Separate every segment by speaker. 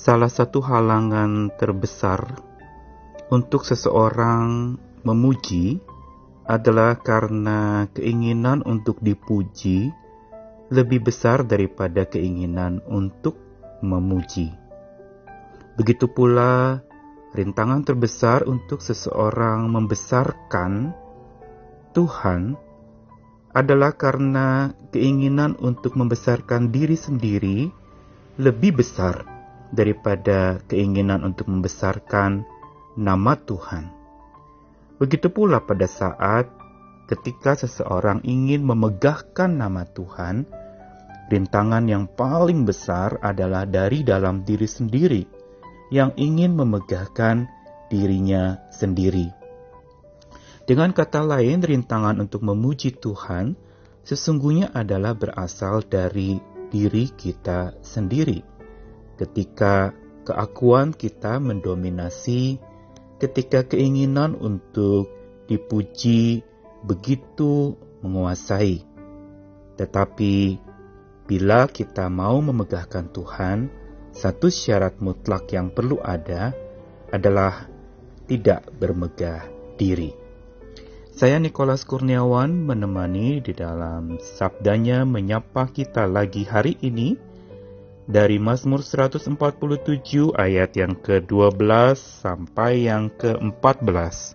Speaker 1: Salah satu halangan terbesar untuk seseorang memuji adalah karena keinginan untuk dipuji lebih besar daripada keinginan untuk memuji. Begitu pula, rintangan terbesar untuk seseorang membesarkan Tuhan adalah karena keinginan untuk membesarkan diri sendiri lebih besar daripada keinginan untuk membesarkan nama Tuhan. Begitu pula pada saat ketika seseorang ingin memegahkan nama Tuhan, rintangan yang paling besar adalah dari dalam diri sendiri yang ingin memegahkan dirinya sendiri. Dengan kata lain, rintangan untuk memuji Tuhan sesungguhnya adalah berasal dari diri kita sendiri. Ketika keakuan kita mendominasi, ketika keinginan untuk dipuji begitu menguasai. Tetapi bila kita mau memegahkan Tuhan, satu syarat mutlak yang perlu ada adalah tidak bermegah diri. Saya Nikolas Kurniawan menemani di dalam sabdanya menyapa kita lagi hari ini dari Mazmur 147 ayat yang ke-12 sampai yang ke-14.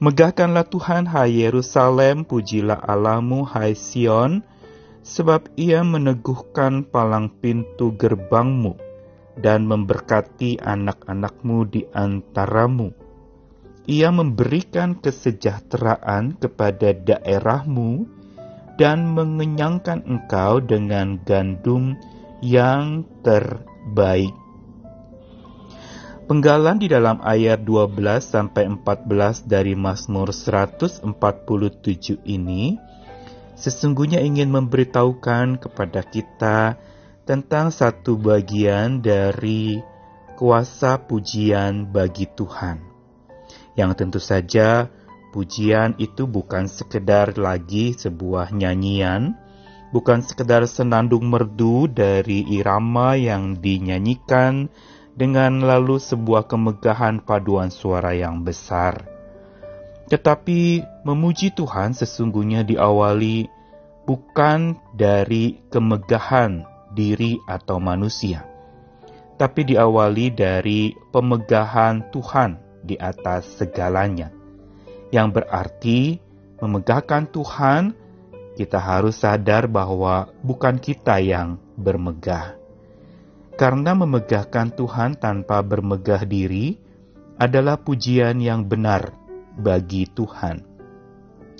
Speaker 1: Megahkanlah Tuhan hai Yerusalem, pujilah Allahmu hai Sion, sebab ia meneguhkan palang pintu gerbangmu dan memberkati anak-anakmu di antaramu ia memberikan kesejahteraan kepada daerahmu dan mengenyangkan engkau dengan gandum yang terbaik. Penggalan di dalam ayat 12 sampai 14 dari Mazmur 147 ini sesungguhnya ingin memberitahukan kepada kita tentang satu bagian dari kuasa pujian bagi Tuhan yang tentu saja pujian itu bukan sekedar lagi sebuah nyanyian, bukan sekedar senandung merdu dari irama yang dinyanyikan dengan lalu sebuah kemegahan paduan suara yang besar. Tetapi memuji Tuhan sesungguhnya diawali bukan dari kemegahan diri atau manusia, tapi diawali dari pemegahan Tuhan di atas segalanya. Yang berarti memegahkan Tuhan, kita harus sadar bahwa bukan kita yang bermegah. Karena memegahkan Tuhan tanpa bermegah diri adalah pujian yang benar bagi Tuhan.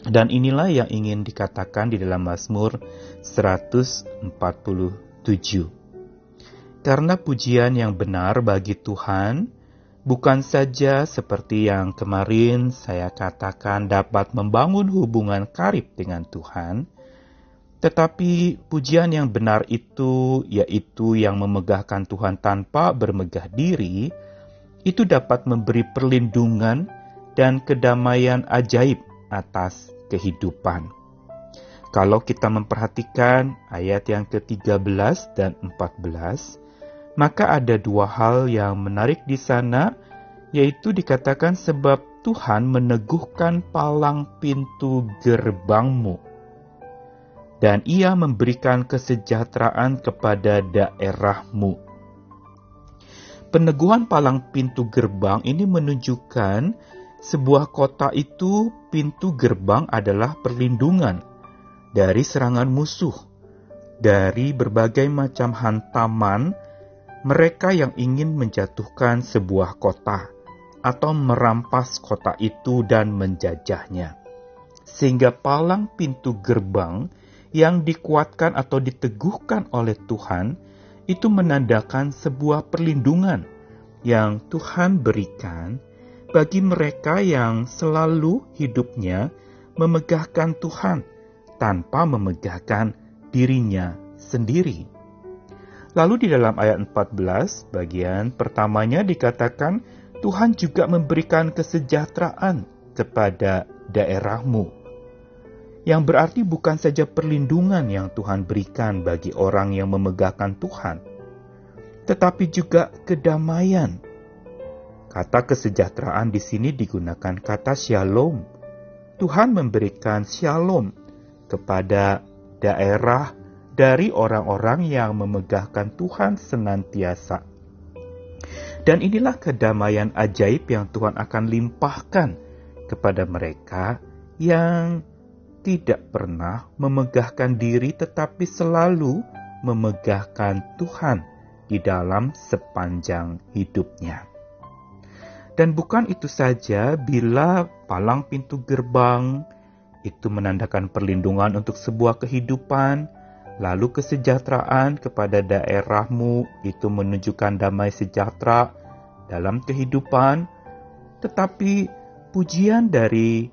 Speaker 1: Dan inilah yang ingin dikatakan di dalam Mazmur 147. Karena pujian yang benar bagi Tuhan bukan saja seperti yang kemarin saya katakan dapat membangun hubungan karib dengan Tuhan, tetapi pujian yang benar itu, yaitu yang memegahkan Tuhan tanpa bermegah diri, itu dapat memberi perlindungan dan kedamaian ajaib atas kehidupan. Kalau kita memperhatikan ayat yang ke-13 dan 14, maka ada dua hal yang menarik di sana, yaitu dikatakan sebab Tuhan meneguhkan palang pintu gerbangmu. Dan ia memberikan kesejahteraan kepada daerahmu. Peneguhan palang pintu gerbang ini menunjukkan sebuah kota itu pintu gerbang adalah perlindungan dari serangan musuh, dari berbagai macam hantaman mereka yang ingin menjatuhkan sebuah kota atau merampas kota itu dan menjajahnya. Sehingga palang pintu gerbang yang dikuatkan atau diteguhkan oleh Tuhan itu menandakan sebuah perlindungan yang Tuhan berikan bagi mereka yang selalu hidupnya memegahkan Tuhan tanpa memegahkan dirinya sendiri. Lalu di dalam ayat 14, bagian pertamanya dikatakan Tuhan juga memberikan kesejahteraan kepada daerahmu. Yang berarti bukan saja perlindungan yang Tuhan berikan bagi orang yang memegahkan Tuhan, tetapi juga kedamaian. Kata kesejahteraan di sini digunakan kata shalom. Tuhan memberikan shalom kepada daerah dari orang-orang yang memegahkan Tuhan senantiasa. Dan inilah kedamaian ajaib yang Tuhan akan limpahkan kepada mereka yang tidak pernah memegahkan diri tetapi selalu memegahkan Tuhan di dalam sepanjang hidupnya. Dan bukan itu saja bila palang pintu gerbang itu menandakan perlindungan untuk sebuah kehidupan, lalu kesejahteraan kepada daerahmu itu menunjukkan damai sejahtera dalam kehidupan, tetapi pujian dari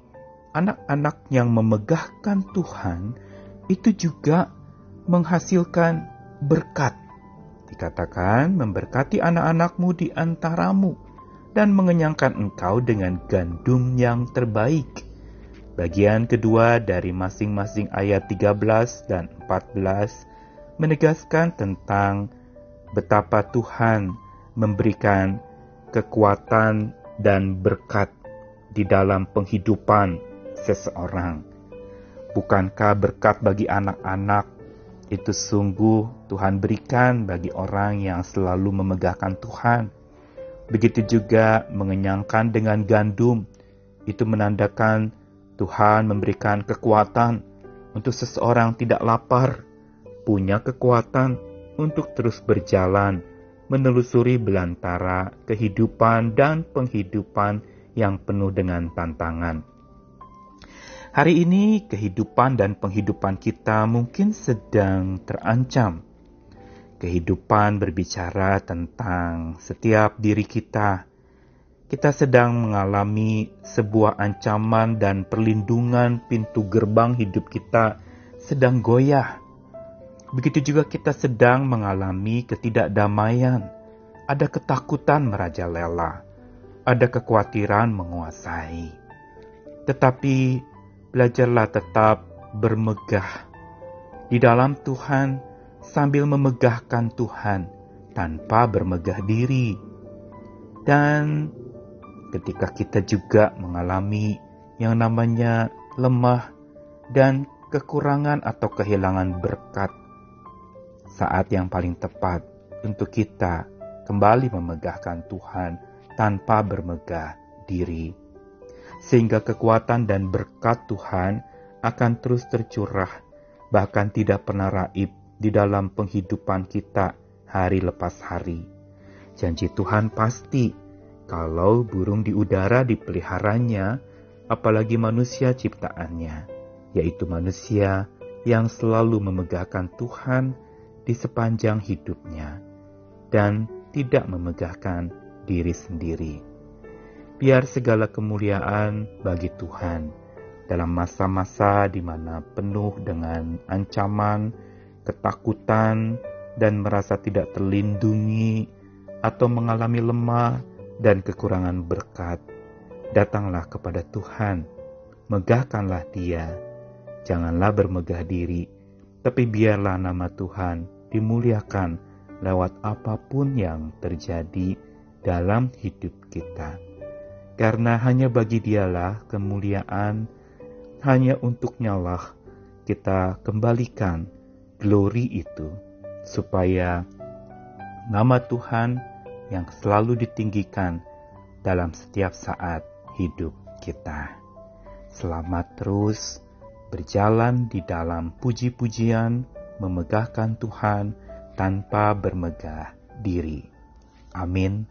Speaker 1: anak-anak yang memegahkan Tuhan itu juga menghasilkan berkat. Dikatakan memberkati anak-anakmu di antaramu dan mengenyangkan engkau dengan gandum yang terbaik. Bagian kedua dari masing-masing ayat 13 dan 14 menegaskan tentang betapa Tuhan memberikan kekuatan dan berkat di dalam penghidupan seseorang. Bukankah berkat bagi anak-anak itu sungguh Tuhan berikan bagi orang yang selalu memegahkan Tuhan? Begitu juga mengenyangkan dengan gandum, itu menandakan Tuhan memberikan kekuatan untuk seseorang tidak lapar, punya kekuatan untuk terus berjalan, menelusuri belantara kehidupan dan penghidupan yang penuh dengan tantangan. Hari ini kehidupan dan penghidupan kita mungkin sedang terancam. Kehidupan berbicara tentang setiap diri kita. Kita sedang mengalami sebuah ancaman dan perlindungan pintu gerbang hidup kita sedang goyah. Begitu juga kita sedang mengalami ketidakdamaian. Ada ketakutan merajalela. Ada kekhawatiran menguasai. Tetapi belajarlah tetap bermegah di dalam Tuhan sambil memegahkan Tuhan tanpa bermegah diri. Dan ketika kita juga mengalami yang namanya lemah dan kekurangan atau kehilangan berkat, saat yang paling tepat untuk kita kembali memegahkan Tuhan tanpa bermegah diri sehingga kekuatan dan berkat Tuhan akan terus tercurah, bahkan tidak pernah raib di dalam penghidupan kita hari lepas hari. Janji Tuhan pasti, kalau burung di udara dipeliharanya, apalagi manusia ciptaannya, yaitu manusia yang selalu memegahkan Tuhan di sepanjang hidupnya dan tidak memegahkan diri sendiri. Biar segala kemuliaan bagi Tuhan dalam masa-masa di mana penuh dengan ancaman, ketakutan, dan merasa tidak terlindungi atau mengalami lemah dan kekurangan berkat. Datanglah kepada Tuhan, megahkanlah Dia. Janganlah bermegah diri, tapi biarlah nama Tuhan dimuliakan lewat apa pun yang terjadi dalam hidup kita karena hanya bagi dialah kemuliaan, hanya untuknya lah kita kembalikan glory itu, supaya nama Tuhan yang selalu ditinggikan dalam setiap saat hidup kita. Selamat terus berjalan di dalam puji-pujian, memegahkan Tuhan tanpa bermegah diri. Amin.